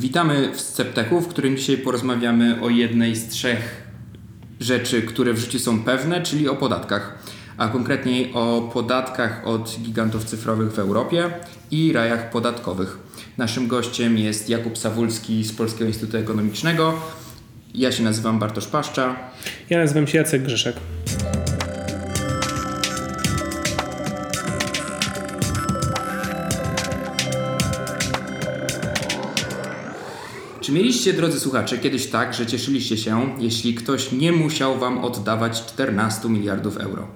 Witamy w Scepteku, w którym dzisiaj porozmawiamy o jednej z trzech rzeczy, które w życiu są pewne, czyli o podatkach. A konkretniej o podatkach od gigantów cyfrowych w Europie i rajach podatkowych. Naszym gościem jest Jakub Sawulski z Polskiego Instytutu Ekonomicznego. Ja się nazywam Bartosz Paszcza. Ja nazywam się Jacek Grzeszek. Czy mieliście, drodzy słuchacze, kiedyś tak, że cieszyliście się, jeśli ktoś nie musiał wam oddawać 14 miliardów euro?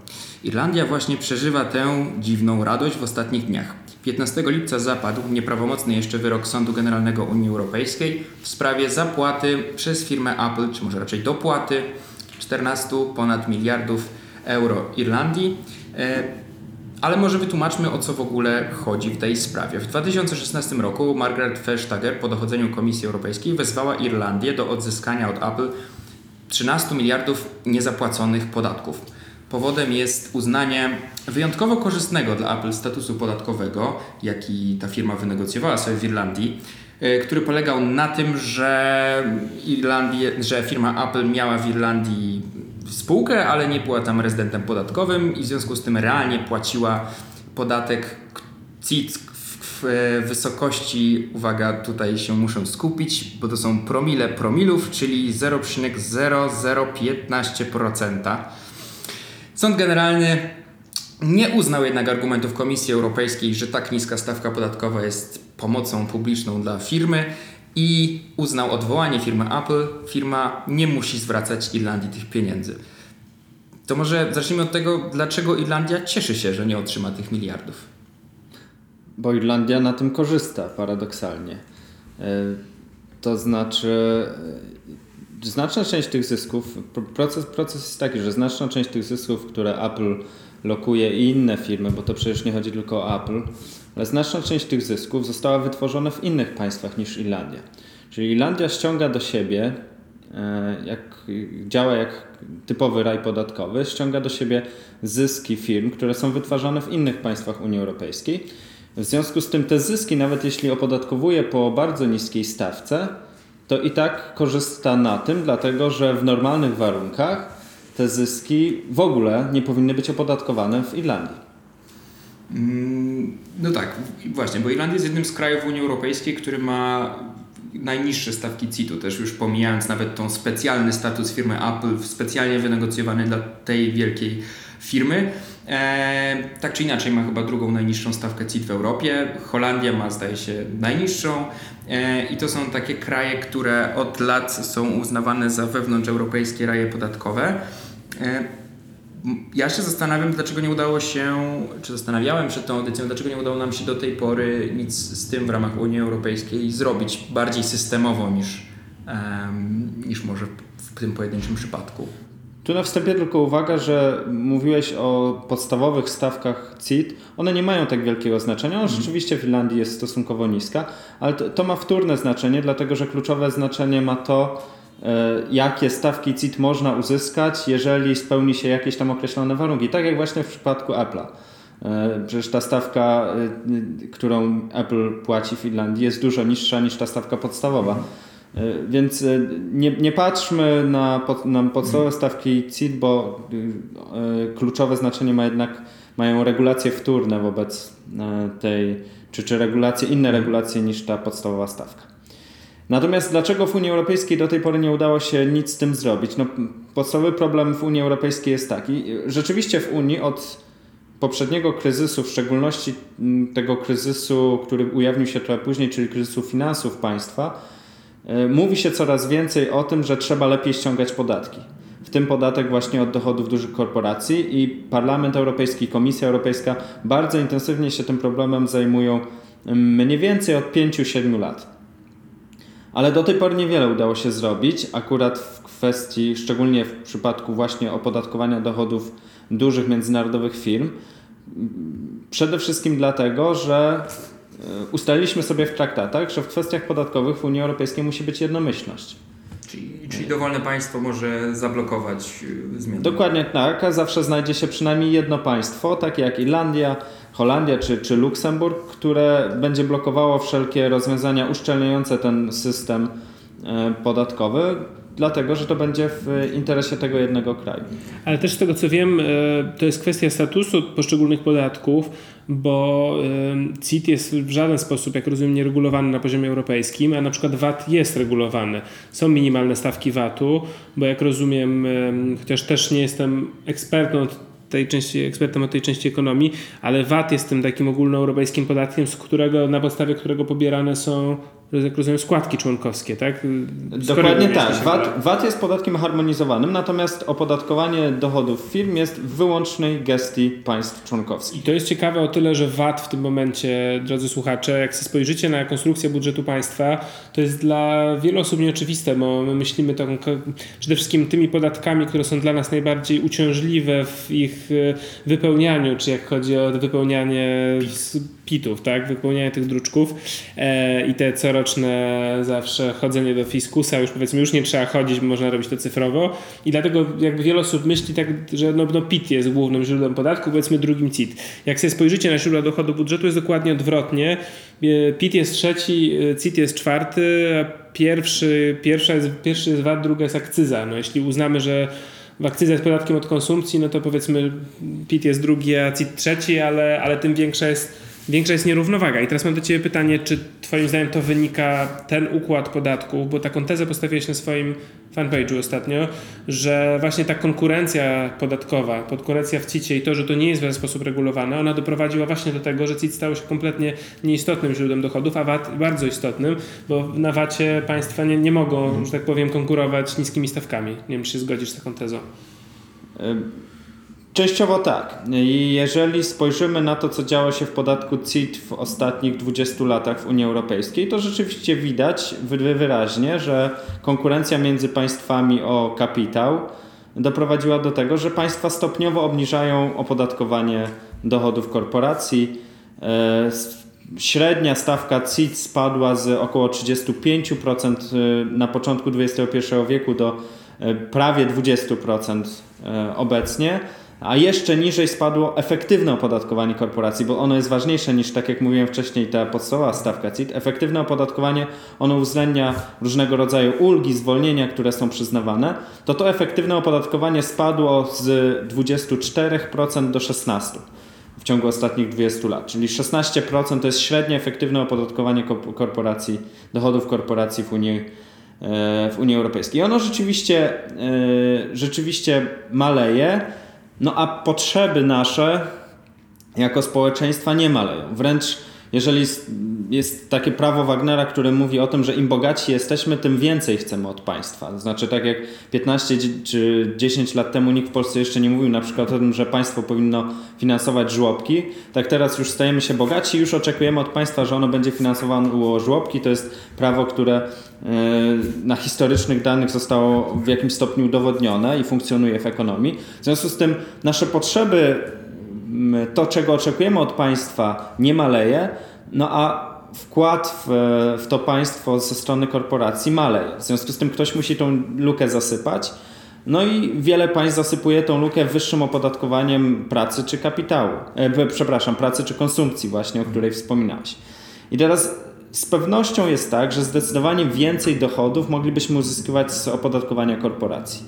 Irlandia właśnie przeżywa tę dziwną radość w ostatnich dniach. 15 lipca zapadł nieprawomocny jeszcze wyrok Sądu Generalnego Unii Europejskiej w sprawie zapłaty przez firmę Apple, czy może raczej dopłaty 14 ponad miliardów euro Irlandii. E, ale może wytłumaczmy, o co w ogóle chodzi w tej sprawie. W 2016 roku Margaret Vestager po dochodzeniu Komisji Europejskiej wezwała Irlandię do odzyskania od Apple 13 miliardów niezapłaconych podatków. Powodem jest uznanie wyjątkowo korzystnego dla Apple statusu podatkowego, jaki ta firma wynegocjowała sobie w Irlandii, e, który polegał na tym, że, Irlandie, że firma Apple miała w Irlandii spółkę, ale nie była tam rezydentem podatkowym i w związku z tym realnie płaciła podatek CIT w wysokości, uwaga, tutaj się muszę skupić, bo to są promile promilów, czyli 0,0015%. Sąd Generalny nie uznał jednak argumentów Komisji Europejskiej, że tak niska stawka podatkowa jest pomocą publiczną dla firmy i uznał odwołanie firmy Apple. Firma nie musi zwracać Irlandii tych pieniędzy. To może zacznijmy od tego, dlaczego Irlandia cieszy się, że nie otrzyma tych miliardów. Bo Irlandia na tym korzysta, paradoksalnie. E, to znaczy, e, znaczna część tych zysków, proces, proces jest taki, że znaczna część tych zysków, które Apple lokuje i inne firmy, bo to przecież nie chodzi tylko o Apple, znaczna część tych zysków została wytworzona w innych państwach niż Irlandia. Czyli Irlandia ściąga do siebie, e, jak działa jak typowy raj podatkowy, ściąga do siebie zyski firm, które są wytwarzane w innych państwach Unii Europejskiej. W związku z tym te zyski, nawet jeśli opodatkowuje po bardzo niskiej stawce, to i tak korzysta na tym, dlatego że w normalnych warunkach te zyski w ogóle nie powinny być opodatkowane w Irlandii. Mm, no tak, właśnie, bo Irlandia jest jednym z krajów Unii Europejskiej, który ma najniższe stawki CIT-u, też już pomijając nawet tą specjalny status firmy Apple, specjalnie wynegocjowany dla tej wielkiej firmy. E, tak czy inaczej ma chyba drugą najniższą stawkę CIT w Europie. Holandia ma zdaje się najniższą e, i to są takie kraje, które od lat są uznawane za wewnątrzeuropejskie raje podatkowe. E, ja się zastanawiam, dlaczego nie udało się, czy zastanawiałem przed tą audycją, dlaczego nie udało nam się do tej pory nic z tym w ramach Unii Europejskiej zrobić bardziej systemowo niż, um, niż może w tym pojedynczym przypadku. Tu na wstępie tylko uwaga, że mówiłeś o podstawowych stawkach CIT. One nie mają tak wielkiego znaczenia. On mhm. rzeczywiście w Finlandii jest stosunkowo niska, ale to, to ma wtórne znaczenie, dlatego że kluczowe znaczenie ma to, jakie stawki CIT można uzyskać, jeżeli spełni się jakieś tam określone warunki. Tak jak właśnie w przypadku Apple'a. E, przecież ta stawka, e, którą Apple płaci w Irlandii jest dużo niższa niż ta stawka podstawowa. Więc nie, nie patrzmy na, pod, na podstawowe stawki CIT, bo kluczowe znaczenie ma jednak, mają regulacje wtórne wobec tej, czy, czy regulacje, inne regulacje niż ta podstawowa stawka. Natomiast dlaczego w Unii Europejskiej do tej pory nie udało się nic z tym zrobić? No, podstawowy problem w Unii Europejskiej jest taki. Rzeczywiście w Unii od poprzedniego kryzysu, w szczególności mm, tego kryzysu, który ujawnił się trochę później, czyli kryzysu finansów państwa, e, mówi się coraz więcej o tym, że trzeba lepiej ściągać podatki. W tym podatek właśnie od dochodów dużych korporacji i Parlament Europejski, Komisja Europejska bardzo intensywnie się tym problemem zajmują mm, mniej więcej od 5-7 lat. Ale do tej pory niewiele udało się zrobić, akurat w kwestii, szczególnie w przypadku właśnie opodatkowania dochodów dużych międzynarodowych firm. Przede wszystkim dlatego, że e, ustaliliśmy sobie w traktatach, że w kwestiach podatkowych w Unii Europejskiej musi być jednomyślność. Czyli, dowolne państwo może zablokować y, zmiany. Dokładnie tak, zawsze znajdzie się przynajmniej jedno państwo, takie jak Irlandia, Holandia czy, czy Luksemburg, które będzie blokowało wszelkie rozwiązania uszczelniające ten system e, podatkowy, dlatego że to będzie w interesie tego jednego kraju. Ale też z tego co wiem, e, to jest kwestia statusu poszczególnych podatków, bo e, CIT jest w żaden sposób, jak rozumiem, nie regulowany na poziomie europejskim, a na przykład VAT jest regulowany. Są minimalne stawki VAT-u, bo jak rozumiem, e, chociaż też nie jestem ekspertą od tej części, ekspertem od tej części ekonomii, ale VAT jest tym takim ogólnoeuropejskim podatkiem, z którego, na podstawie którego pobierane są jak rozumiem, składki członkowskie, tak? Dokładnie tak. VAT, VAT jest podatkiem harmonizowanym, natomiast opodatkowanie dochodów firm jest w wyłącznej gestii państw członkowskich. I to jest ciekawe o tyle, że VAT w tym momencie, drodzy słuchacze, jak spojrzycie na konstrukcję budżetu państwa, to jest dla wielu osób nieoczywiste, bo my myślimy tak, przede wszystkim tymi podatkami, które są dla nas najbardziej uciążliwe w ich e, wypełnianiu, czy jak chodzi o wypełnianie pitów, tak? Wypełnianie tych druczków e, i te coroczne zawsze chodzenie do fiskusa, już powiedzmy już nie trzeba chodzić, bo można robić to cyfrowo i dlatego jakby wiele osób myśli tak, że no, no PIT jest głównym źródłem podatku, powiedzmy drugim CIT. Jak sobie spojrzycie na źródła dochodu budżetu jest dokładnie odwrotnie. E, PIT jest trzeci, e, CIT jest czwarty, a pierwszy, pierwsza jest, pierwszy jest VAT, druga jest akcyza. No, jeśli uznamy, że akcyza jest podatkiem od konsumpcji, no to powiedzmy PIT jest drugi, a CIT trzeci, ale, ale tym większa jest większa jest nierównowaga. I teraz mam do Ciebie pytanie, czy Twoim zdaniem to wynika ten układ podatków, bo taką tezę postawiłeś na swoim fanpage'u ostatnio, że właśnie ta konkurencja podatkowa, konkurencja w CIT i to, że to nie jest w żaden sposób regulowane, ona doprowadziła właśnie do tego, że CIT stało się kompletnie nieistotnym źródłem dochodów, a VAT bardzo istotnym, bo na VAT-ie państwa nie, nie mogą, że tak powiem, konkurować niskimi stawkami. Nie wiem, czy się zgodzisz z taką tezą. Częściowo tak. Jeżeli spojrzymy na to, co działo się w podatku CIT w ostatnich 20 latach w Unii Europejskiej, to rzeczywiście widać wyraźnie, że konkurencja między państwami o kapitał doprowadziła do tego, że państwa stopniowo obniżają opodatkowanie dochodów korporacji. E, średnia stawka CIT spadła z około 35% e, na początku XXI wieku do e, prawie 20% obecnie a jeszcze niżej spadło efektywne opodatkowanie korporacji, bo ono jest ważniejsze niż, tak jak mówiłem wcześniej, ta podstawowa stawka CIT. Efektywne opodatkowanie, ono uwzględnia różnego rodzaju ulgi, zwolnienia, które są przyznawane, to to efektywne opodatkowanie spadło z 24% do 16% w ciągu ostatnich 20 lat, czyli 16% to jest średnie efektywne opodatkowanie korporacji, dochodów korporacji w Unii e, w Unii Europejskiej. I ono rzeczywiście, e, rzeczywiście maleje, no a potrzeby nasze jako społeczeństwa nie maleją. Wręcz jeżeli jest takie prawo Wagnera, które mówi o tym, że im bogaci jesteśmy, tym więcej chcemy od państwa. To znaczy, tak jak 15 czy 10 lat temu nikt w Polsce jeszcze nie mówił na przykład o tym, że państwo powinno finansować żłobki, tak teraz już stajemy się bogaci i już oczekujemy od państwa, że ono będzie finansowało żłobki. To jest prawo, które e, na historycznych danych zostało w jakimś stopniu udowodnione i funkcjonuje w ekonomii. W związku z tym nasze potrzeby to, czego oczekujemy od państwa, nie maleje, no a wkład w, w to państwo ze strony korporacji maleje. W związku z tym ktoś musi tą lukę zasypać. No i wiele państw zasypuje tą lukę wyższym opodatkowaniem pracy czy kapitału. E, przepraszam, pracy czy konsumpcji właśnie, o której wspominałeś. I teraz z pewnością jest tak, że zdecydowanie więcej dochodów moglibyśmy uzyskiwać z opodatkowania korporacji.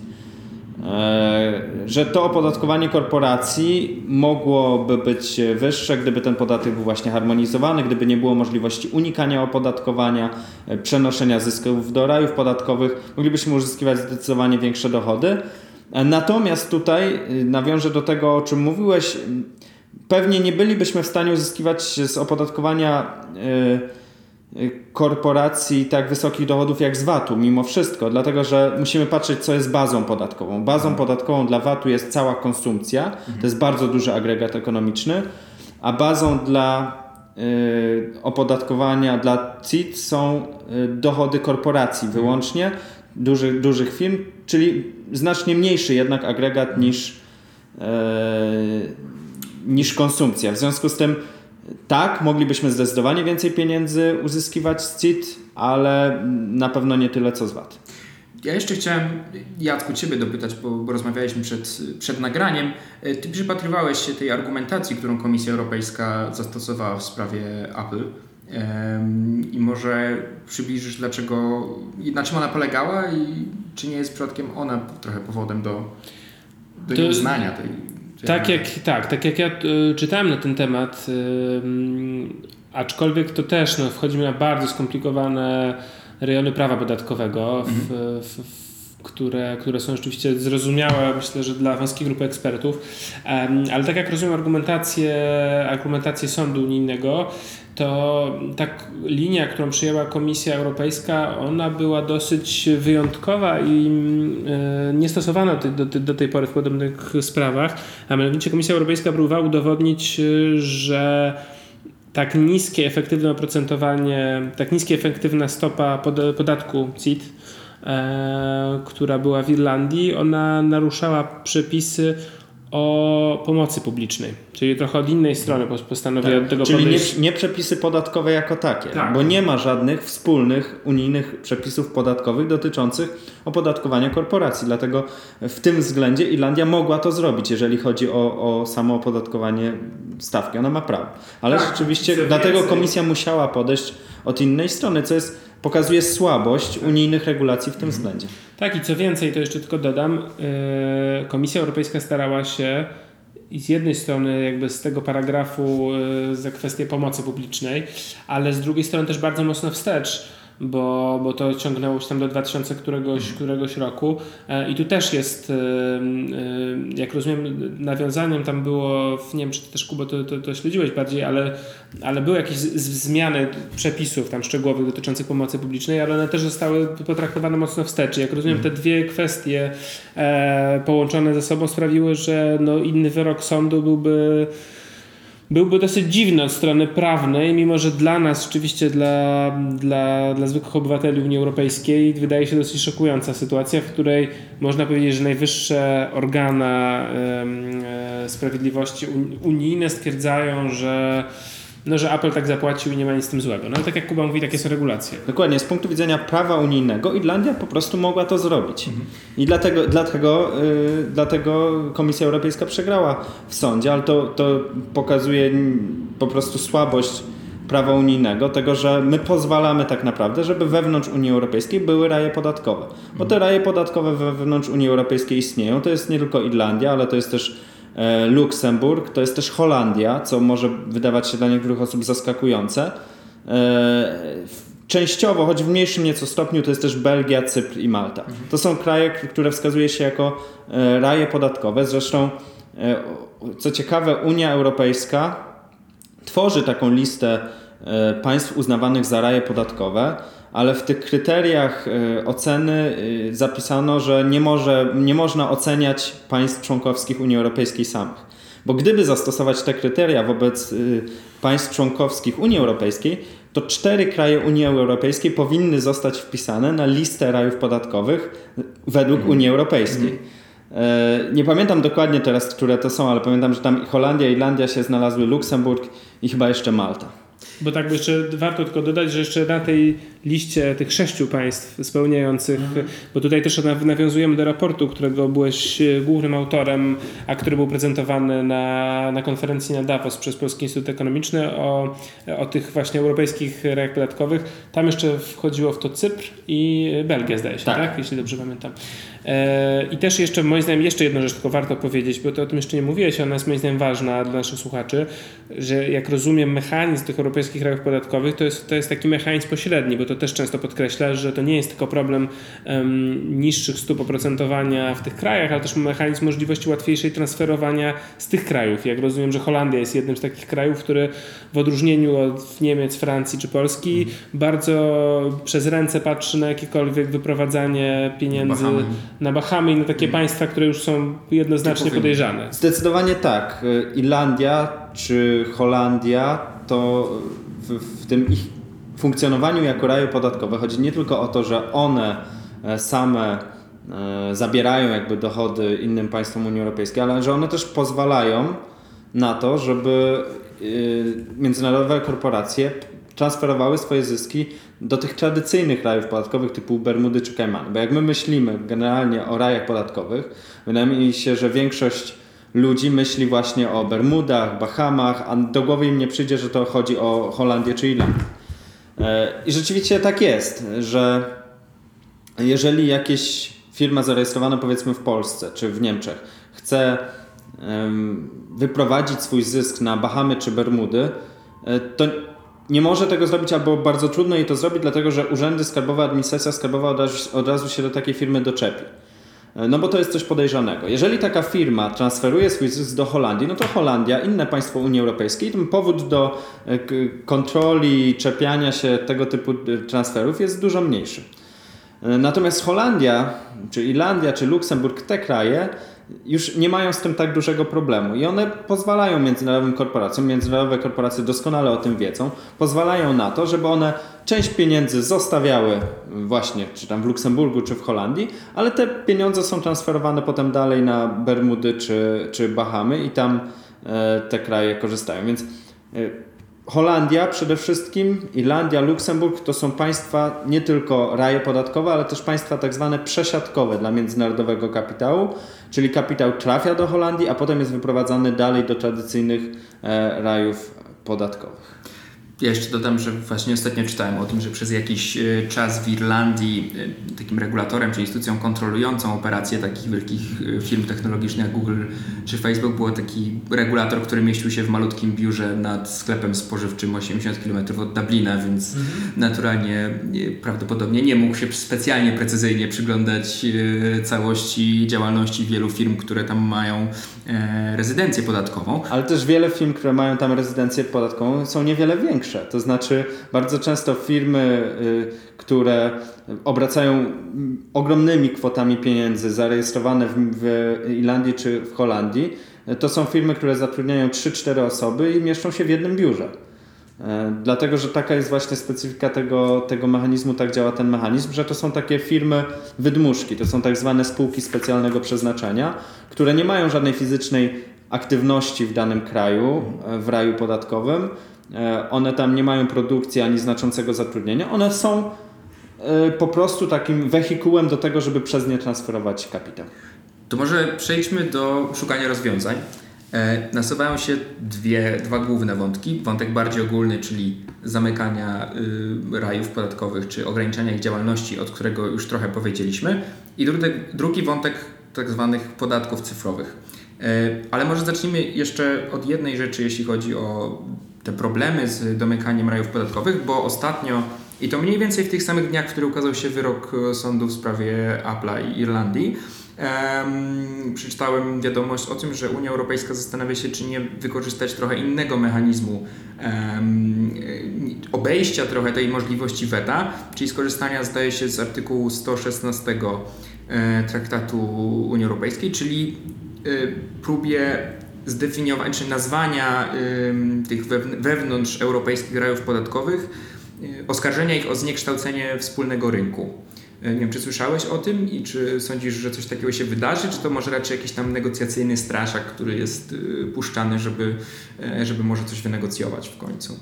E, że to opodatkowanie korporacji mogłoby być wyższe, gdyby ten podatek był właśnie harmonizowany, gdyby nie było możliwości unikania opodatkowania, e, przenoszenia zysków do rajów podatkowych, moglibyśmy uzyskiwać zdecydowanie większe dochody. E, natomiast tutaj nawiążę do tego, o czym mówiłeś, pewnie nie bylibyśmy w stanie uzyskiwać z opodatkowania korporacji tak wysokich dochodów jak z VAT-u, mimo wszystko, dlatego że musimy patrzeć, co jest bazą podatkową. Bazą mhm. podatkową dla VAT-u jest cała konsumpcja, mhm. to jest bardzo duży agregat ekonomiczny, a bazą dla y, opodatkowania dla CIT są y, dochody korporacji mhm. wyłącznie, dużych, dużych firm, czyli znacznie mniejszy jednak agregat niż, y, niż konsumpcja. W związku z tym tak, moglibyśmy zdecydowanie więcej pieniędzy uzyskiwać z CIT, ale na pewno nie tyle co z VAT. Ja jeszcze chciałem Jacku Ciebie dopytać, bo, bo rozmawialiśmy przed, przed nagraniem. E, Ty przypatrywałeś się tej argumentacji, którą Komisja Europejska zastosowała w sprawie Apple. I może przybliżysz, dlaczego, na czym ona polegała i czy nie jest przypadkiem ona trochę powodem do, do To- nieuznania tej Tak jak, tak, tak jak ja y, czytałem na ten temat, y, aczkolwiek to też no, wchodzimy na bardzo skomplikowane rejony prawa podatkowego, w, w, w, które, które są rzeczywiście zrozumiałe, myślę, że dla wąskiej grupy ekspertów. Ale tak jak rozumiem argumentację, argumentację sądu unijnego, to tak linia, którą przyjęła Komisja Europejska, ona była dosyć wyjątkowa i e, niestosowana do, do, do tej pory w podobnych sprawach. A mianowicie Komisja Europejska próbowała udowodnić, e, że tak niskie efektywne oprocentowanie, tak niskie efektywna stopa pod, podatku CIT, e, która była w Irlandii, ona naruszała przepisy o pomocy publicznej. Czyli trochę od innej strony pos- postanowiła do tego Czyli nie, podejść. nie przepisy podatkowe jako takie, Tak. bo nie ma żadnych wspólnych unijnych przepisów podatkowych dotyczących opodatkowania korporacji. Dlatego w tym względzie Irlandia mogła to zrobić, jeżeli chodzi o, o samo opodatkowanie stawki. Ona ma prawo. Ale Tak, rzeczywiście dlatego komisja musiała podejść od innej strony, co jest, pokazuje słabość unijnych regulacji w tym względzie. Tak i co więcej, to jeszcze tylko dodam, e, Komisja Europejska starała się i z jednej strony jakby z tego paragrafu e, za kwestię pomocy publicznej, ale z drugiej strony też bardzo mocno wstecz, bo, bo to ciągnęło się tam do 2000 któregoś, któregoś roku. E, i tu też jest, e, e, jak rozumiem, nawiązaniem tam było, nie wiem czy ty też Kuba to, to, to śledziłeś bardziej, ale, ale były jakieś zmiany przepisów tam szczegółowych dotyczących pomocy publicznej, ale one też zostały potraktowane mocno wstecz. Jak rozumiem, te dwie kwestie połączone ze sobą sprawiły, że no, inny wyrok sądu byłby byłby dosyć dziwny od strony prawnej, mimo że dla nas, rzeczywiście dla, dla, dla zwykłych obywateli Unii Europejskiej, wydaje się dosyć szokująca sytuacja, w której można powiedzieć, że najwyższe organa em, e, sprawiedliwości un- unijne stwierdzają, że, no, że Apple tak zapłacił i nie ma nic z tym złego. No tak jak Kuba mówi, takie są regulacje. Dokładnie, z punktu widzenia prawa unijnego Irlandia po prostu mogła to zrobić. I dlatego, dlatego, yy, dlatego Komisja Europejska przegrała w sądzie, ale to, to pokazuje po prostu słabość prawa unijnego, tego, że my pozwalamy tak naprawdę, żeby wewnątrz Unii Europejskiej były raje podatkowe. Bo te raje podatkowe wewnątrz Unii Europejskiej istnieją. To jest nie tylko Irlandia, ale to jest też Luksemburg, to jest też Holandia, co może wydawać się dla niektórych osób zaskakujące. E, Częściowo, choć w mniejszym nieco stopniu, to jest też Belgia, Cypr i Malta. To są kraje, które wskazuje się jako e, raje podatkowe. Zresztą, e, co ciekawe, Unia Europejska tworzy taką listę e, państw uznawanych za raje podatkowe, ale w tych kryteriach e, oceny e, zapisano, że nie, może, nie można oceniać państw członkowskich Unii Europejskiej samych. Bo gdyby zastosować te kryteria wobec y, państw członkowskich Unii Europejskiej, to cztery kraje Unii Europejskiej powinny zostać wpisane na listę rajów podatkowych według Unii Europejskiej. E, Nie pamiętam dokładnie teraz, które to są, ale pamiętam, że tam Holandia, Irlandia się znalazły, Luksemburg i chyba jeszcze Malta. Bo tak, jeszcze warto tylko dodać, że jeszcze na tej liście tych sześciu państw spełniających, bo tutaj też naw- nawiązujemy do raportu, którego byłeś e, głównym autorem, a który był prezentowany na, na konferencji na Davos przez Polski Instytut Ekonomiczny o, o tych właśnie europejskich rajach podatkowych. Tam jeszcze wchodziło w to Cypr i Belgia, zdaje się, tak? Tak. Jeśli dobrze pamiętam. E, I też jeszcze, moim zdaniem, jeszcze jedną rzecz tylko warto powiedzieć, bo to o tym jeszcze nie mówiłeś, ona jest moim zdaniem ważna dla naszych słuchaczy, że jak rozumiem mechanizm tych europejskich rajów podatkowych, to jest, to jest taki mechanizm pośredni, bo to też często podkreśla, że to nie jest tylko problem em, niższych stóp oprocentowania w tych krajach, ale też mechanizm możliwości łatwiejszej transferowania z tych krajów. Jak rozumiem, że Holandia jest jednym z takich krajów, który w odróżnieniu od Niemiec, Francji czy Polski bardzo przez ręce patrzy na jakiekolwiek wyprowadzanie pieniędzy Bahamy. Na Bahamy i na takie państwa, które już są jednoznacznie podejrzane. Zdecydowanie tak. Y, Irlandia czy Holandia to w, w tym ich funkcjonowaniu jako raju podatkowe chodzi nie tylko o to, że one e, same e, zabierają jakby dochody innym państwom Unii Europejskiej, ale że one też pozwalają na to, żeby y, międzynarodowe korporacje transferowały swoje zyski do tych tradycyjnych rajów podatkowych typu Bermudy czy Kajmany. Bo jak my myślimy generalnie o rajach podatkowych, wydaje mi się, że większość ludzi myśli właśnie o Bermudach, Bahamach, a do głowy im nie przyjdzie, że to chodzi o Holandię czy Irlandię. E, I rzeczywiście tak jest, że jeżeli jakieś firma zarejestrowana powiedzmy w Polsce czy w Niemczech chce wyprowadzić swój zysk na Bahamy czy Bermudy, e, to nie może tego zrobić albo bardzo trudno jej to zrobić, dlatego że urzędy skarbowe, administracja skarbowa od razu, od razu się do takiej firmy doczepi. E, no bo to jest coś podejrzanego. Jeżeli taka firma transferuje swój zysk do Holandii, no to Holandia, inne państwo Unii Europejskiej, ten powód do e, kontroli, czepiania się tego typu transferów jest dużo mniejszy. Natomiast Holandia, czy Irlandia, czy Luksemburg, te kraje już nie mają z tym tak dużego problemu i one pozwalają międzynarodowym korporacjom, międzynarodowe korporacje doskonale o tym wiedzą, pozwalają na to, żeby one część pieniędzy zostawiały właśnie czy tam w Luksemburgu, czy w Holandii, ale te pieniądze są transferowane potem dalej na Bermudy czy, czy Bahamy i tam e, te kraje korzystają. Więc e, Holandia przede wszystkim, Irlandia, Luksemburg to są państwa nie tylko raje podatkowe, ale też państwa tak zwane przesiadkowe dla międzynarodowego kapitału, czyli kapitał trafia do Holandii, a potem jest wyprowadzany dalej do tradycyjnych e, rajów podatkowych. Ja jeszcze dodam, że właśnie ostatnio czytałem o tym, że przez jakiś e, czas w Irlandii e, takim regulatorem czy instytucją kontrolującą operacje takich wielkich e, firm technologicznych jak Google czy Facebook był taki regulator, który mieścił się w malutkim biurze nad sklepem spożywczym 80 km od Dublina, więc mhm. naturalnie prawdopodobnie nie mógł się specjalnie precyzyjnie przyglądać całości działalności wielu firm, które tam mają rezydencję podatkową. Ale też wiele firm, które mają tam rezydencję podatkową są niewiele większe. To znaczy, bardzo często firmy, y, które obracają ogromnymi kwotami pieniędzy, zarejestrowane w Irlandii czy w Holandii, to są firmy, które zatrudniają 3-4 osoby i mieszczą się w jednym biurze. E, dlatego, że taka jest właśnie specyfika tego, tego mechanizmu, tak działa ten mechanizm, że to są takie firmy wydmuszki, to są tak zwane spółki specjalnego przeznaczenia, które nie mają żadnej fizycznej aktywności w danym kraju, e, w raju podatkowym, E, one tam nie mają produkcji ani znaczącego zatrudnienia. One są po prostu takim wehikułem do tego, żeby przez nie transferować kapitał. To może przejdźmy do szukania rozwiązań. E, nasuwają się dwie, dwa główne wątki. Wątek bardziej ogólny, czyli zamykania y, rajów podatkowych czy ograniczania ich działalności, od którego już trochę powiedzieliśmy. I drugi, drugi wątek tak zwanych podatków cyfrowych. Ale może zacznijmy jeszcze od jednej rzeczy, jeśli chodzi o te problemy z domykaniem rajów podatkowych, bo ostatnio, i to mniej więcej w tych samych dniach, w których ukazał się wyrok sądu w sprawie Apple'a i Irlandii, Um, przeczytałem wiadomość o tym, że Unia Europejska zastanawia się, czy nie wykorzystać trochę innego mechanizmu um, obejścia trochę tej możliwości weta, czyli skorzystania, zdaje się, z artykułu 116 e, Traktatu Unii Europejskiej, czyli e, próbie zdefiniowania czy nazwania tych wewnątrz europejskich rajów podatkowych, oskarżenia ich o zniekształcenie wspólnego rynku. Y, nie wiem, czy słyszałeś o tym i czy sądzisz, że coś takiego się wydarzy, czy to może raczej jakiś tam negocjacyjny straszak, który jest y, puszczany, żeby, y, żeby może coś wynegocjować w końcu?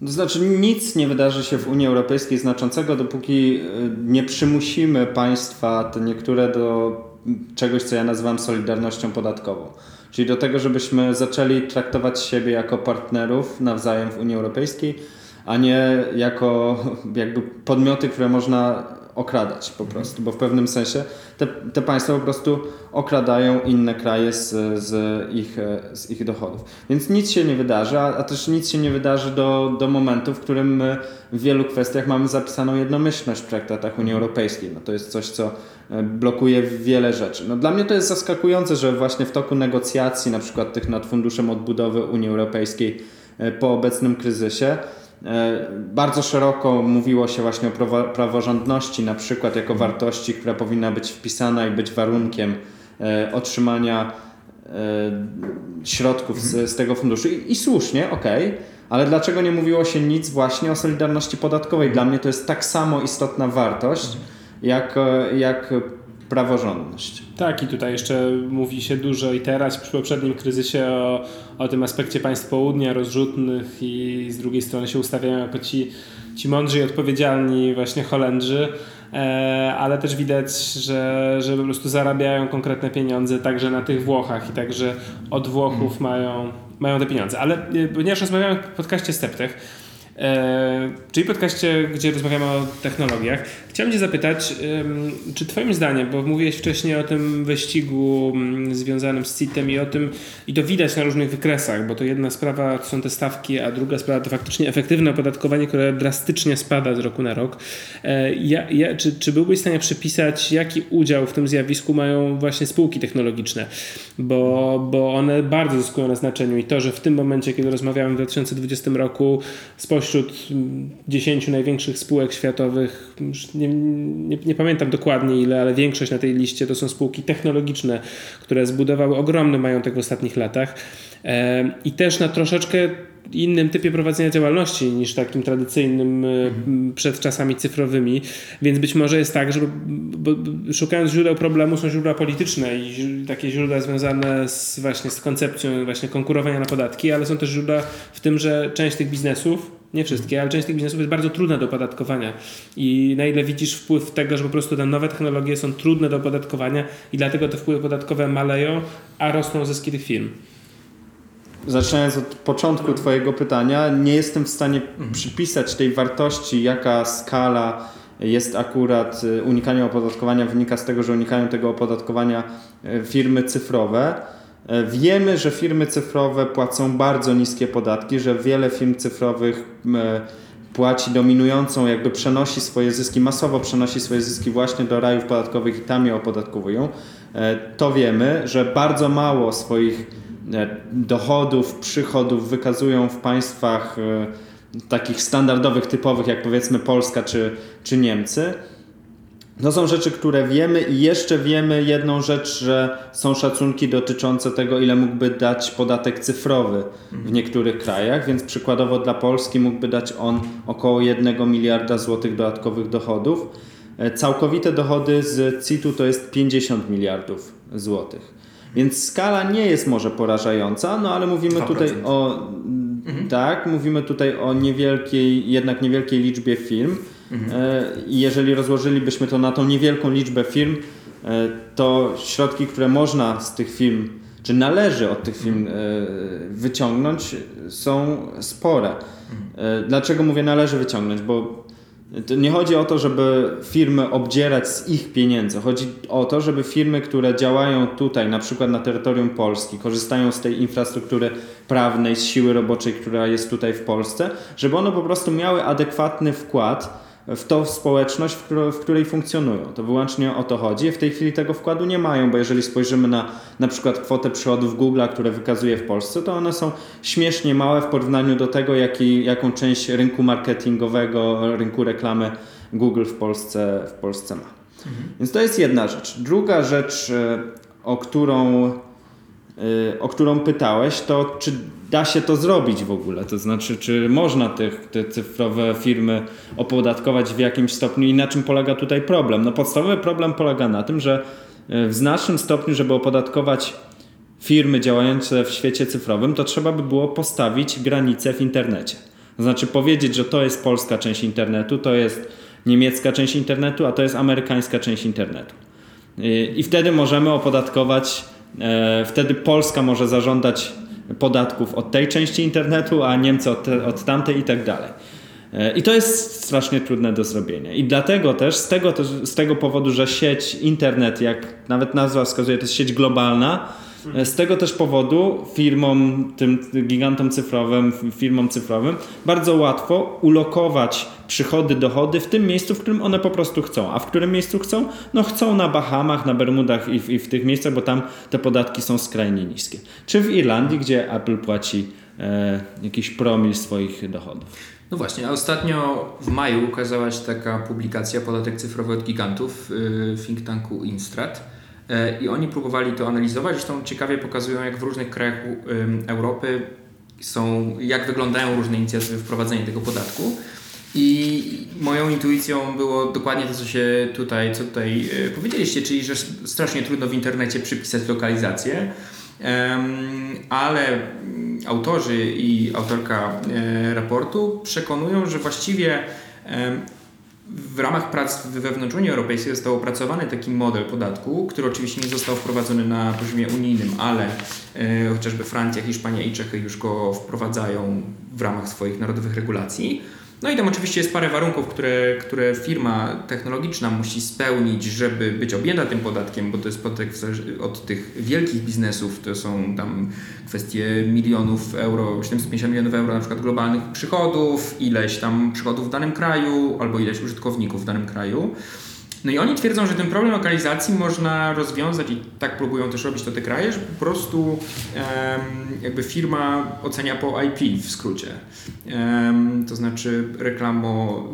To znaczy nic nie wydarzy się w Unii Europejskiej znaczącego, dopóki nie przymusimy państwa, te niektóre do czegoś, co ja nazywam solidarnością podatkową. Czyli do tego, żebyśmy zaczęli traktować siebie jako partnerów nawzajem w Unii Europejskiej, a nie jako jakby podmioty, które można okradać po prostu, bo w pewnym sensie te, te państwa po prostu okradają inne kraje z, z, ich, z ich dochodów. Więc nic się nie wydarzy, a, a też nic się nie wydarzy do, do momentu, w którym my w wielu kwestiach mamy zapisaną jednomyślność w traktatach Unii Europejskiej. No to jest coś, co e, blokuje wiele rzeczy. No dla mnie to jest zaskakujące, że właśnie w toku negocjacji, na przykład tych nad Funduszem Odbudowy Unii Europejskiej e, po obecnym kryzysie, bardzo szeroko mówiło się właśnie o praworządności, na przykład jako wartości, która powinna być wpisana i być warunkiem e, otrzymania e, środków z, z tego funduszu. I, i słusznie, okej, okay. ale dlaczego nie mówiło się nic właśnie o solidarności podatkowej? Dla mnie to jest tak samo istotna wartość, jak, jak praworządność. Tak, i tutaj jeszcze mówi się dużo i teraz przy poprzednim kryzysie o, o tym aspekcie państw południa rozrzutnych i z drugiej strony się ustawiają jako ci, ci mądrzy i odpowiedzialni właśnie Holendrzy, e, ale też widać, że, że po prostu zarabiają konkretne pieniądze także na tych Włochach i także od Włochów mają, mają te pieniądze. Ale e, ponieważ rozmawiamy w podcaście Steptech, czyli podcaście, gdzie rozmawiamy o technologiach. Chciałem Cię zapytać, czy Twoim zdaniem, bo mówiłeś wcześniej o tym wyścigu mm, związanym z CIT-em i o tym, i to widać na różnych wykresach, bo to jedna sprawa to są te stawki, a druga sprawa to faktycznie efektywne opodatkowanie, które drastycznie spada z roku na rok. E, ja, ja, czy, czy byłbyś w stanie przypisać, jaki udział w tym zjawisku mają właśnie spółki technologiczne? Bo, bo one bardzo zyskują na znaczeniu i to, że w tym momencie, kiedy rozmawiamy w 2020 roku, spośród spośród 10 największych spółek światowych, nie, nie, nie, pamiętam dokładnie ile, ale większość na tej liście to są spółki technologiczne, które zbudowały ogromny majątek w ostatnich latach e, i też na troszeczkę innym typie prowadzenia działalności niż takim tradycyjnym mhm. przed czasami cyfrowymi, więc być może jest tak, że szukając źródeł problemu są źródła polityczne i takie źródła związane z, właśnie z koncepcją właśnie konkurowania na podatki, ale są też źródła w tym, że część tych biznesów nie wszystkie, ale część tych biznesów jest bardzo trudna do opodatkowania. I na ile widzisz wpływ tego, że po prostu te nowe technologie są trudne do opodatkowania i dlatego te wpływy podatkowe maleją, a rosną zyski tych firm? Zaczynając od początku Twojego pytania, nie jestem w stanie mhm. przypisać tej wartości, jaka skala jest akurat y, unikania opodatkowania, wynika z tego, że unikają tego opodatkowania y, firmy cyfrowe wiemy, że firmy cyfrowe płacą bardzo niskie podatki, że wiele firm cyfrowych e, płaci dominującą, jakby przenosi swoje zyski, masowo przenosi swoje zyski właśnie do rajów podatkowych i tam je opodatkowują. E, to wiemy, że bardzo mało swoich dochodów, przychodów wykazują w państwach takich standardowych, typowych, jak powiedzmy Polska czy, czy Niemcy. To są rzeczy, które wiemy i jeszcze wiemy jedną rzecz, że są szacunki dotyczące tego, ile mógłby dać podatek cyfrowy w niektórych krajach, więc przykładowo dla Polski mógłby dać on około 1 miliarda złotych dodatkowych dochodów. E, całkowite dochody z CIT-u to jest 50 miliardów złotych. Więc skala nie jest może porażająca, no ale mówimy 2%. tutaj o mhm. tak, mówimy tutaj o niewielkiej, jednak niewielkiej liczbie firm. Mhm. I jeżeli rozłożylibyśmy to na tą niewielką liczbę firm, e, to środki, które można z tych firm, czy należy od tych firm e, wyciągnąć, są spore. Dlaczego mówię należy wyciągnąć? Bo nie chodzi o to, żeby firmy obdzierać z ich pieniędzy. Chodzi o to, żeby firmy, które działają tutaj, na przykład na terytorium Polski, korzystają z tej infrastruktury prawnej, z siły roboczej, która jest tutaj w Polsce, żeby one po prostu miały adekwatny wkład w tą społeczność, w, której, funkcjonują. To wyłącznie o to chodzi. W tej chwili tego wkładu nie mają, bo jeżeli spojrzymy na na przykład kwotę przychodów Google'a, które wykazuje w Polsce, to one są śmiesznie małe w porównaniu do tego, jaki, jaką część rynku marketingowego, rynku reklamy Google w Polsce, w Polsce ma. Mhm. Więc to jest jedna rzecz. Druga rzecz, e, o którą o którą pytałeś, to czy da się to zrobić w ogóle? To znaczy, czy można tych, te cyfrowe firmy opodatkować w jakimś stopniu i na czym polega tutaj problem? No podstawowy problem polega na tym, że e, w znacznym stopniu, żeby opodatkować firmy działające w świecie cyfrowym, to trzeba by było postawić granice w internecie. To znaczy powiedzieć, że to jest polska część internetu, to jest niemiecka część internetu, a to jest amerykańska część internetu. I wtedy możemy opodatkować wtedy Polska może zażądać podatków od tej części internetu, a Niemcy od, te, od tamtej i tak dalej. E, I to jest strasznie trudne do zrobienia. I dlatego też z, tego, z tego powodu, że sieć internet, jak nawet nazwa wskazuje, to jest sieć globalna, E, z tego też powodu firmom, tym gigantom cyfrowym, firmom cyfrowym bardzo łatwo ulokować przychody, dochody w tym miejscu, w którym one po prostu chcą. A w którym miejscu chcą? No chcą na Bahamach, na Bermudach i w, i w tych miejscach, bo tam te podatki są skrajnie niskie. Czy w Irlandii, gdzie Apple płaci e, jakiś promil swoich dochodów. No właśnie, a ostatnio w maju ukazała się taka publikacja Podatek cyfrowy od gigantów w think tanku Instrat E, i oni próbowali to analizować. Zresztą ciekawie pokazują, jak w różnych krajach Europy są, jak wyglądają różne inicjatywy wprowadzenia tego podatku. I moją intuicją było dokładnie to, co się tutaj, co tutaj e, powiedzieliście, czyli że strasznie trudno w internecie przypisać lokalizację, ale autorzy i autorka e, raportu przekonują, że właściwie w ramach prac wewnątrz Unii Europejskiej został opracowany taki model podatku, który oczywiście nie został wprowadzony na poziomie unijnym, ale e, chociażby Francja, Hiszpania i Czechy już go wprowadzają w ramach swoich narodowych regulacji. No i tam oczywiście jest parę warunków, które, które firma technologiczna musi spełnić, żeby być objęta tym podatkiem, bo to jest podatek od tych wielkich biznesów, to są tam kwestie milionów euro, 750 milionów euro na przykład globalnych przychodów, ileś tam przychodów w danym kraju, albo ileś użytkowników w danym kraju. No i oni twierdzą, że ten problem lokalizacji można rozwiązać i tak próbują też robić to te kraje, że po prostu um, jakby firma ocenia po IP w skrócie. Um, to znaczy reklamo,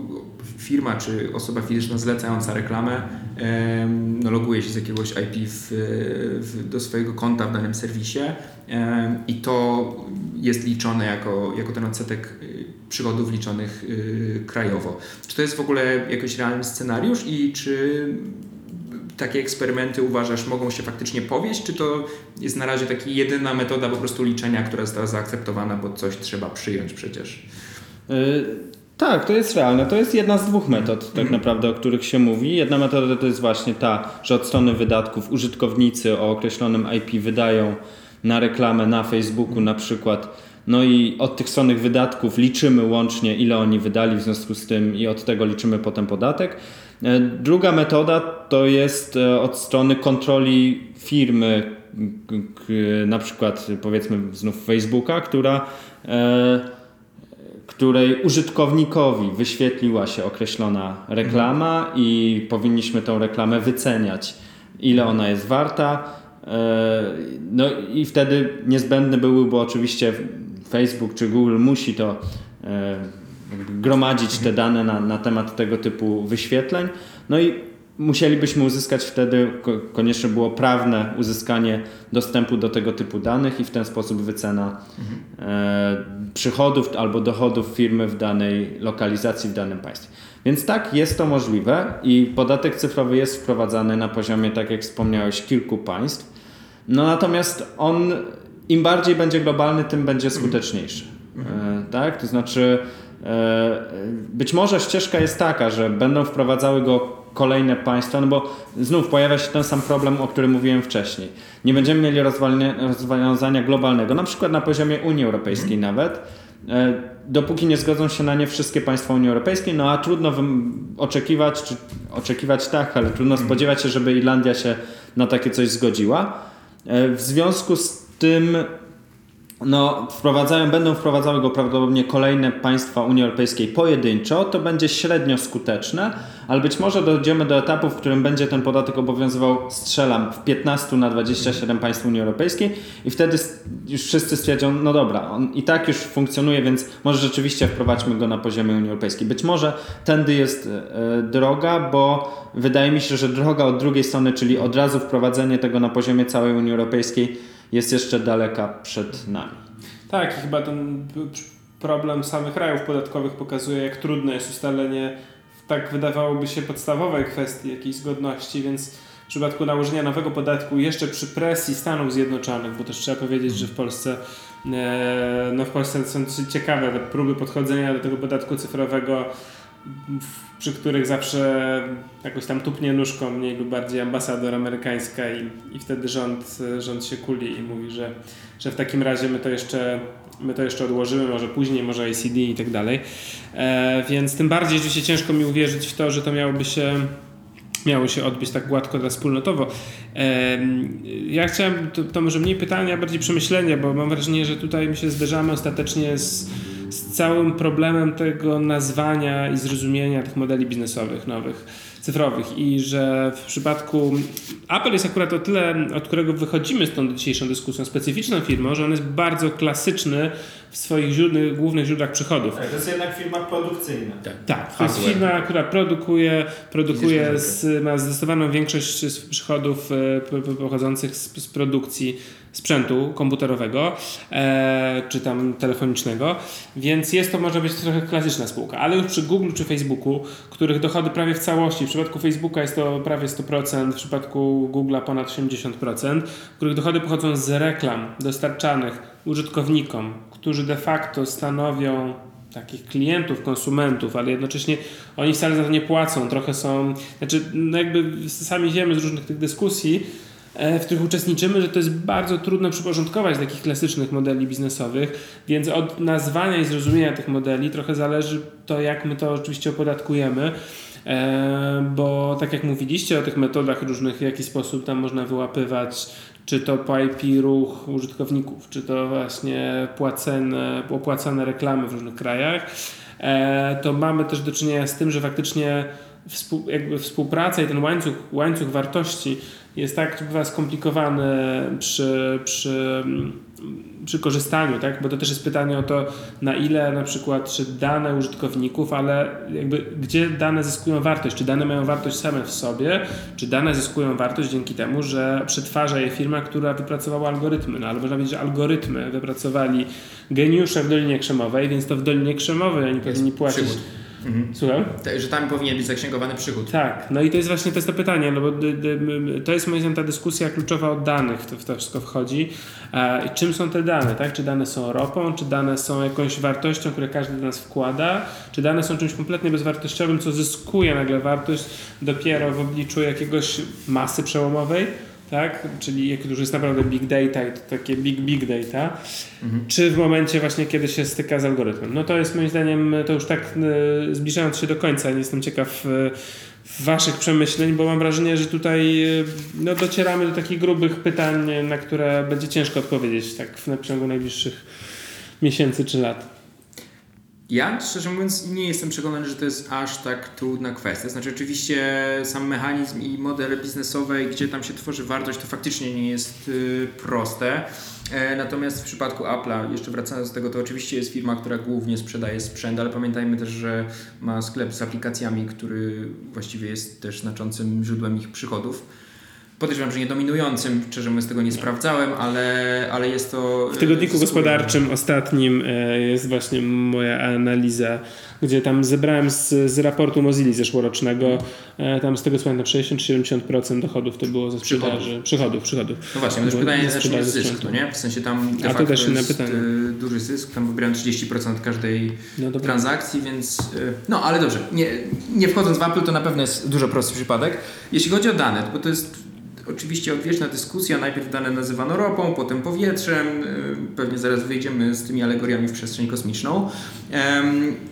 firma czy osoba fizyczna zlecająca reklamę um, no loguje się z jakiegoś IP w, w, do swojego konta w danym serwisie i to jest liczone jako, jako ten odsetek przychodów liczonych yy, krajowo. Czy to jest w ogóle jakiś realny scenariusz i czy takie eksperymenty uważasz mogą się faktycznie powieść, czy to jest na razie taka jedyna metoda po prostu liczenia, która została zaakceptowana, bo coś trzeba przyjąć przecież? Yy, tak, to jest realne. To jest jedna z dwóch metod, tak mm. naprawdę, o których się mówi. Jedna metoda to jest właśnie ta, że od strony wydatków użytkownicy o określonym IP wydają na reklamę na Facebooku na przykład no i od tych stronnych wydatków liczymy łącznie, ile oni wydali w związku z tym i od tego liczymy potem podatek. E, druga metoda to jest e, od strony kontroli firmy, na przykład powiedzmy znów Facebooka, która, e, której użytkownikowi wyświetliła się określona reklama i powinniśmy tą reklamę wyceniać, ile ona jest warta. No i wtedy niezbędny byłby oczywiście Facebook czy Google musi to e, gromadzić te dane na, na temat tego typu wyświetleń. No i musielibyśmy uzyskać wtedy, konieczne było prawne uzyskanie dostępu do tego typu danych i w ten sposób wycena e, przychodów albo dochodów firmy w danej lokalizacji, w danym państwie. Więc tak, jest to możliwe i podatek cyfrowy jest wprowadzany na poziomie, tak jak wspomniałeś, kilku państw. No natomiast on im bardziej będzie globalny, tym będzie skuteczniejszy. Mhm. Tak? To znaczy, e, być może ścieżka jest taka, że będą wprowadzały go kolejne państwa, no bo znów pojawia się ten sam problem, o którym mówiłem wcześniej. Nie będziemy mieli rozwiązania globalnego, na przykład na poziomie Unii Europejskiej nawet, e, dopóki nie zgodzą się na nie wszystkie państwa Unii Europejskiej, no a trudno oczekiwać, czy oczekiwać tak, ale trudno spodziewać się, żeby Irlandia się na takie coś zgodziła. W związku z tym no, wprowadzają, będą wprowadzały go prawdopodobnie kolejne państwa Unii Europejskiej pojedynczo, to będzie średnio skuteczne, ale być może dojdziemy do etapu, w którym będzie ten podatek obowiązywał, strzelam, w 15 na 27 państw Unii Europejskiej i wtedy już wszyscy stwierdzą, no dobra, on i tak już funkcjonuje, więc może rzeczywiście wprowadźmy go na poziomie Unii Europejskiej. Być może tędy jest e, droga, bo wydaje mi się, że droga od drugiej strony, czyli od razu wprowadzenie tego na poziomie całej Unii Europejskiej, jest jeszcze daleka przed nami. Tak, chyba ten problem samych rajów podatkowych pokazuje, jak trudne jest ustalenie tak wydawałoby się podstawowej kwestii jakiejś zgodności, więc w przypadku nałożenia nowego podatku jeszcze przy presji Stanów Zjednoczonych, bo też trzeba powiedzieć, że w Polsce e, no w Polsce są ciekawe próby podchodzenia do tego podatku cyfrowego przy których zawsze jakoś tam tupnie nóżką mniej lub bardziej ambasador amerykańska i, i wtedy rząd, rząd się kuli i mówi, że, że w takim razie my to jeszcze my to jeszcze odłożymy, może później, może ACD i tak dalej. E, więc tym bardziej się ciężko mi uwierzyć w to, że to miałoby się miało się odbyć tak gładko dla wspólnotowo. E, ja chciałem, to, to może mniej pytania, bardziej przemyślenia, bo mam wrażenie, że tutaj my się zderzamy ostatecznie z z całym problemem tego nazwania i zrozumienia tych modeli biznesowych nowych, cyfrowych. I że w przypadku Apple jest akurat o tyle, od którego wychodzimy z tą dzisiejszą dyskusją, specyficzną firmą, że on jest bardzo klasyczny w swoich głównych źródłach przychodów. To jest jednak firma produkcyjna. Tak, to jest firma, która produkuje, produkuje z, ma zdecydowaną większość przychodów e, po- po- pochodzących z, z produkcji sprzętu komputerowego e, czy tam telefonicznego, więc jest to może być trochę klasyczna spółka, ale już przy Google czy Facebooku, których dochody prawie w całości, w przypadku Facebooka jest to prawie 100%, w przypadku Google'a ponad 80%, których dochody pochodzą z reklam dostarczanych użytkownikom, którzy de facto stanowią takich klientów, konsumentów, ale jednocześnie oni wcale za to nie płacą. Trochę są, znaczy, no jakby sami wiemy z różnych tych dyskusji, e, w których uczestniczymy, że to jest bardzo trudno przyporządkować takich klasycznych modeli biznesowych, więc od nazwania i zrozumienia tych modeli trochę zależy to, jak my to oczywiście opodatkujemy. E, Bo tak jak mówiliście o tych metodach różnych, w jaki sposób tam można wyłapywać, czy to IP ruch użytkowników, czy to właśnie opłacane reklamy w różnych krajach, e, to mamy też do czynienia z tym, że faktycznie współ, współpraca i ten łańcuch, łańcuch wartości jest tak bywa skomplikowany przy, przy, przy korzystaniu, tak? bo to też jest pytanie o to, na ile na przykład, czy dane użytkowników, ale jakby gdzie dane zyskują wartość, czy dane mają wartość same w sobie, czy dane zyskują wartość dzięki temu, że przetwarza je firma, która wypracowała algorytmy, no ale można powiedzieć, że algorytmy wypracowali geniusze w Dolinie Krzemowej, więc to w Dolinie Krzemowej oni powinni płacić. Mhm. Słucham? Że tam powinien być zaksięgowany przychód. Tak, no i to jest właśnie to, jest to pytanie, no bo dy, dy, m- to jest moim zdaniem ta dyskusja kluczowa o danych, w to, w to wszystko wchodzi. E, i czym są te dane, tak? Czy dane są ropą, czy dane są jakąś wartością, które każdy z nas wkłada, czy dane są czymś kompletnie bezwartościowym, co zyskuje nagle wartość dopiero w obliczu jakiegoś masy przełomowej, tak? Czyli jak już jest naprawdę big data i to takie big, big data, czy w momencie właśnie, kiedy się styka z algorytmem. No to jest moim zdaniem, to już tak e, zbliżając się do końca, nie jestem ciekaw e, waszych przemyśleń, bo mam wrażenie, że tutaj e, no, docieramy do takich grubych pytań, na które będzie ciężko odpowiedzieć tak w przeciągu najbliższych miesięcy czy lat. Ja, szczerze mówiąc, nie jestem przekonany, że to jest aż tak trudna kwestia. Znaczy, oczywiście sam mechanizm i modele biznesowe, gdzie tam się tworzy wartość, to faktycznie nie jest y, proste. E, natomiast w przypadku Apple'a, jeszcze wracając do tego, to oczywiście jest firma, która głównie sprzedaje sprzęt, ale pamiętajmy też, że ma sklep z aplikacjami, który właściwie jest też znaczącym źródłem ich przychodów. Podejrzewam, że nie dominującym, szczerze mówiąc tego nie sprawdzałem, ale, ale jest to... W tygodniku spójne. gospodarczym ostatnim e, jest właśnie moja analiza, gdzie tam zebrałem z, z raportu Mozilla zeszłorocznego, e, tam z tego co pamiętam 60-70% dochodów to było ze sprzedaży. Przychodów, przychodów. No właśnie, to też Bo pytanie, sprzedaży zysk, sprzętu. no nie? W sensie tam de A to też jest pytanie. duży zysk, tam wybrałem 30% każdej No transakcji, więc no ale dobrze, nie, nie wchodząc w Apple to na pewno jest dużo prostszy przypadek. Jeśli chodzi o dane, bo to jest oczywiście odwieczna dyskusja, najpierw dane nazywano ropą, potem powietrzem, y, pewnie zaraz wyjdziemy z tymi alegoriami w przestrzeń kosmiczną.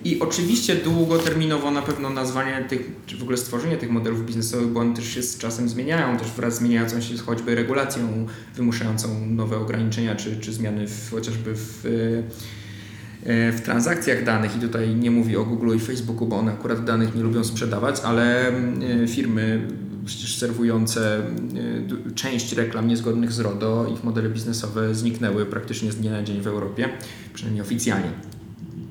I oczywiście długoterminowo na pewno nazwanie tych, czy w ogóle stworzenie tych modelów biznesowych, bo one też się z czasem zmieniają, też wraz zmieniającą się choćby regulacją wymuszającą nowe ograniczenia, czy, czy zmiany w, chociażby w y, w transakcjach danych. I tutaj nie mówię o Google i Facebooku, bo one akurat danych nie lubią sprzedawać, ale firmy przecież serwujące y, część reklam niezgodnych z RODO, ich modele biznesowe zniknęły praktycznie z dnia na dzień w Europie, przynajmniej oficjalnie.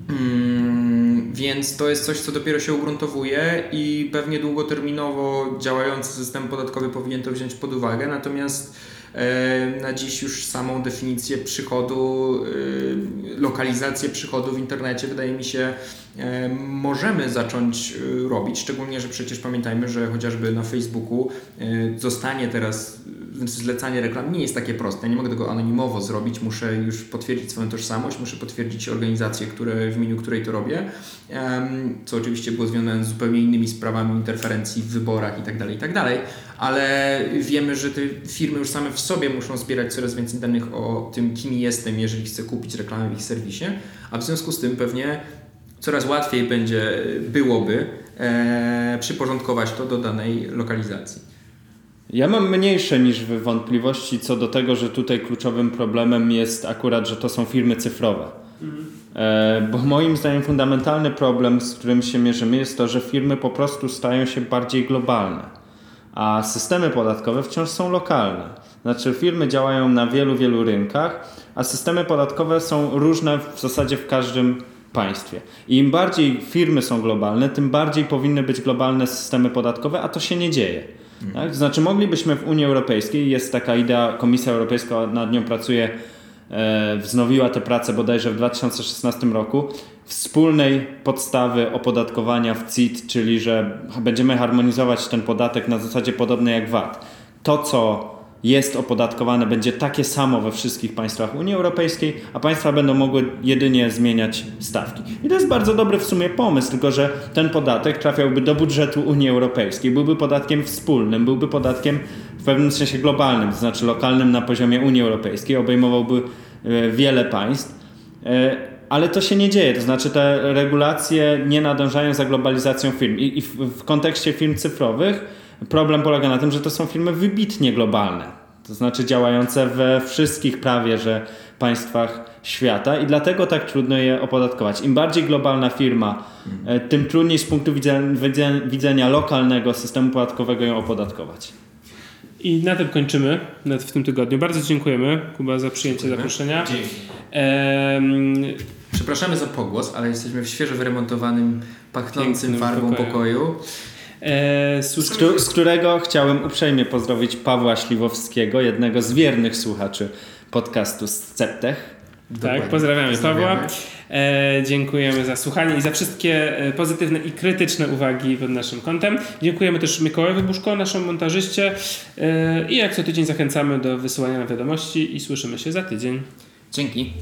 Mm, Więc to jest coś, co dopiero się ugruntowuje i pewnie długoterminowo działający system podatkowy powinien to wziąć pod uwagę. Natomiast na dziś już samą definicję przychodu, e, lokalizację przychodu w internecie wydaje mi się e, możemy zacząć e, robić, szczególnie, że przecież pamiętajmy, że chociażby na Facebooku e, zostanie teraz znaczy zlecanie reklam nie jest takie proste. Nie mogę tego anonimowo zrobić, muszę już potwierdzić swoją tożsamość, muszę potwierdzić organizację, które, w imieniu której to robię, co oczywiście było związane z zupełnie innymi sprawami interferencji w wyborach itd., itd., ale wiemy, że te firmy już same w sobie muszą zbierać coraz więcej danych o tym, kim jestem, jeżeli chcę kupić reklamę w ich serwisie, a w związku z tym pewnie coraz łatwiej będzie, byłoby e, przyporządkować to do danej lokalizacji. Ja mam mniejsze niż wy wątpliwości co do tego, że tutaj kluczowym problemem jest akurat, że to są firmy cyfrowe. E, bo moim zdaniem fundamentalny problem, z którym się mierzymy, jest to, że firmy po prostu stają się bardziej globalne. a systemy podatkowe wciąż są lokalne. Znaczy firmy działają na wielu, wielu rynkach, a systemy podatkowe są różne w zasadzie w każdym państwie. I im bardziej firmy są globalne, tym bardziej powinny być globalne systemy podatkowe, a to się nie dzieje. Tak? Znaczy moglibyśmy w Unii Europejskiej, jest taka idea, Komisja Europejska nad nią pracuje, e, wznowiła tę pracę bodajże w 2016 roku, wspólnej podstawy opodatkowania w CIT, czyli że będziemy harmonizować ten podatek na zasadzie podobnej jak VAT. To, co jest opodatkowane, będzie takie samo we wszystkich państwach Unii Europejskiej, a państwa będą mogły jedynie zmieniać stawki. I to jest bardzo dobry w sumie pomysł, tylko że ten podatek trafiałby do budżetu Unii Europejskiej, byłby podatkiem wspólnym, byłby podatkiem w pewnym sensie globalnym, to znaczy lokalnym na poziomie Unii Europejskiej, obejmowałby e, wiele państw. E, Ale to się nie dzieje, to znaczy te regulacje nie nadążają za globalizacją firm. I, w kontekście firm cyfrowych problem polega na tym, że to są firmy wybitnie globalne. To znaczy działające we wszystkich prawie że państwach świata i dlatego tak trudno je opodatkować. Im bardziej globalna firma, e, tym trudniej z punktu widzenia, widzenia, lokalnego systemu podatkowego ją opodatkować. I na tym kończymy w tym tygodniu. Bardzo dziękujemy, Kuba, za przyjęcie zaproszenia. Dzięki. Em, Przepraszamy za pogłos, ale jesteśmy w świeżo wyremontowanym, pachnącym Pięknym farbą pokoju. pokoju. E, Z, słyszymy- któ- z którego chciałem uprzejmie pozdrowić Pawła Śliwowskiego, jednego z wiernych słuchaczy podcastu Sceptech. Tak, Dokładnie. pozdrawiamy, Pozdrawiamy. Pawła. E, dziękujemy za słuchanie i za wszystkie e, pozytywne i krytyczne uwagi pod naszym kątem. Dziękujemy też Mikołajowi Buszko, naszemu montażyście. E, I jak co tydzień zachęcamy do wysyłania nam wiadomości i słyszymy się za tydzień. Dzięki.